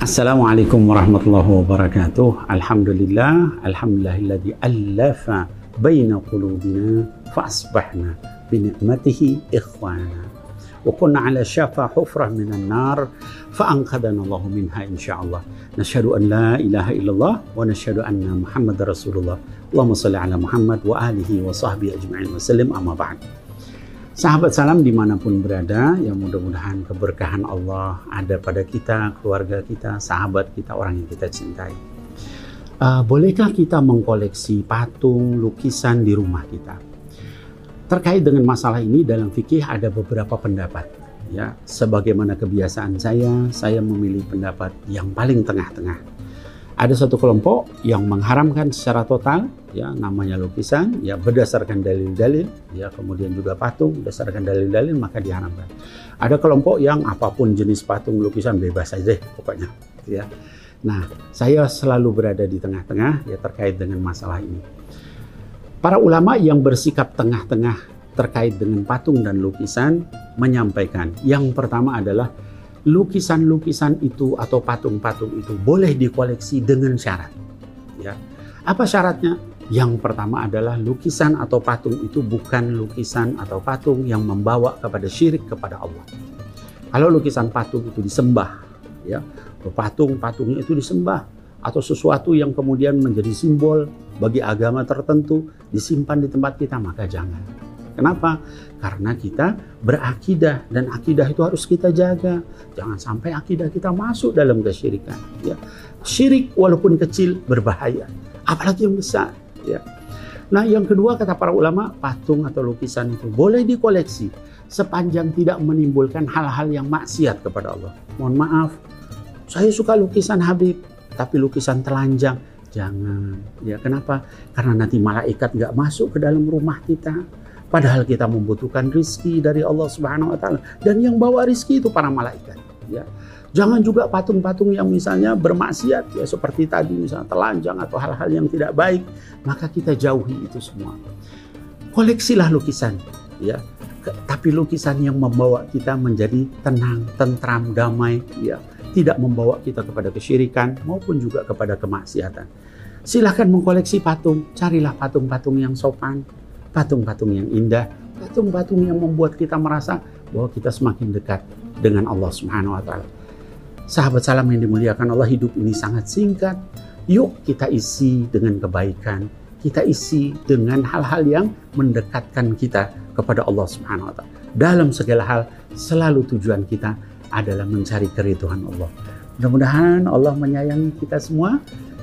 السلام عليكم ورحمة الله وبركاته. الحمد لله الحمد لله الذي ألف بين قلوبنا فأصبحنا بنعمته إخوانا. وكنا على شفا حفرة من النار فأنقذنا الله منها إن شاء الله. نشهد أن لا إله إلا الله ونشهد أن محمد رسول الله. اللهم صل على محمد وآله وصحبه أجمعين وسلم. أما بعد. Sahabat salam di mana pun berada, yang mudah-mudahan keberkahan Allah ada pada kita, keluarga kita, sahabat kita, orang yang kita cintai. Uh, bolehkah kita mengkoleksi patung, lukisan di rumah kita? Terkait dengan masalah ini dalam fikih ada beberapa pendapat. Ya, sebagaimana kebiasaan saya, saya memilih pendapat yang paling tengah-tengah ada satu kelompok yang mengharamkan secara total ya namanya lukisan ya berdasarkan dalil-dalil ya kemudian juga patung berdasarkan dalil-dalil maka diharamkan ada kelompok yang apa pun jenis patung lukisan bebas saja pokoknya ya nah saya selalu berada di tengah-tengah ya terkait dengan masalah ini para ulama yang bersikap tengah-tengah terkait dengan patung dan lukisan menyampaikan yang pertama adalah lukisan-lukisan itu atau patung-patung itu boleh dikoleksi dengan syarat. Ya. Apa syaratnya? Yang pertama adalah lukisan atau patung itu bukan lukisan atau patung yang membawa kepada syirik kepada Allah. Kalau lukisan patung itu disembah, ya, patung-patungnya itu disembah atau sesuatu yang kemudian menjadi simbol bagi agama tertentu disimpan di tempat kita maka jangan. Kenapa? Karena kita berakidah dan akidah itu harus kita jaga. Jangan sampai akidah kita masuk dalam kesyirikan. Ya. Syirik walaupun kecil berbahaya, apalagi yang besar. Ya. Nah yang kedua kata para ulama, patung atau lukisan itu boleh dikoleksi sepanjang tidak menimbulkan hal-hal yang maksiat kepada Allah. Mohon maaf, saya suka lukisan Habib, tapi lukisan telanjang jangan. Ya kenapa? Karena nanti malaikat nggak masuk ke dalam rumah kita Padahal kita membutuhkan rizki dari Allah Subhanahu wa taala dan yang bawa rizki itu para malaikat, ya. Jangan juga patung-patung yang misalnya bermaksiat ya seperti tadi misalnya telanjang atau hal-hal yang tidak baik, maka kita jauhi itu semua. Koleksilah lukisan, ya. Tapi lukisan yang membawa kita menjadi tenang, tentram, damai, ya. Tidak membawa kita kepada kesyirikan maupun juga kepada kemaksiatan. Silahkan mengkoleksi patung, carilah patung-patung yang sopan, patung-patung yang indah, patung-patung yang membuat kita merasa bahwa kita semakin dekat dengan Allah Subhanahu wa taala. Sahabat salam yang dimuliakan Allah, hidup ini sangat singkat. Yuk kita isi dengan kebaikan, kita isi dengan hal-hal yang mendekatkan kita kepada Allah Subhanahu wa taala. Dalam segala hal selalu tujuan kita adalah mencari keriduan Allah. Mudah-mudahan Allah menyayangi kita semua.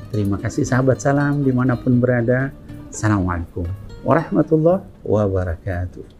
Terima kasih sahabat salam di mana pun berada. Assalamualaikum warahmatullahi wabarakatuh.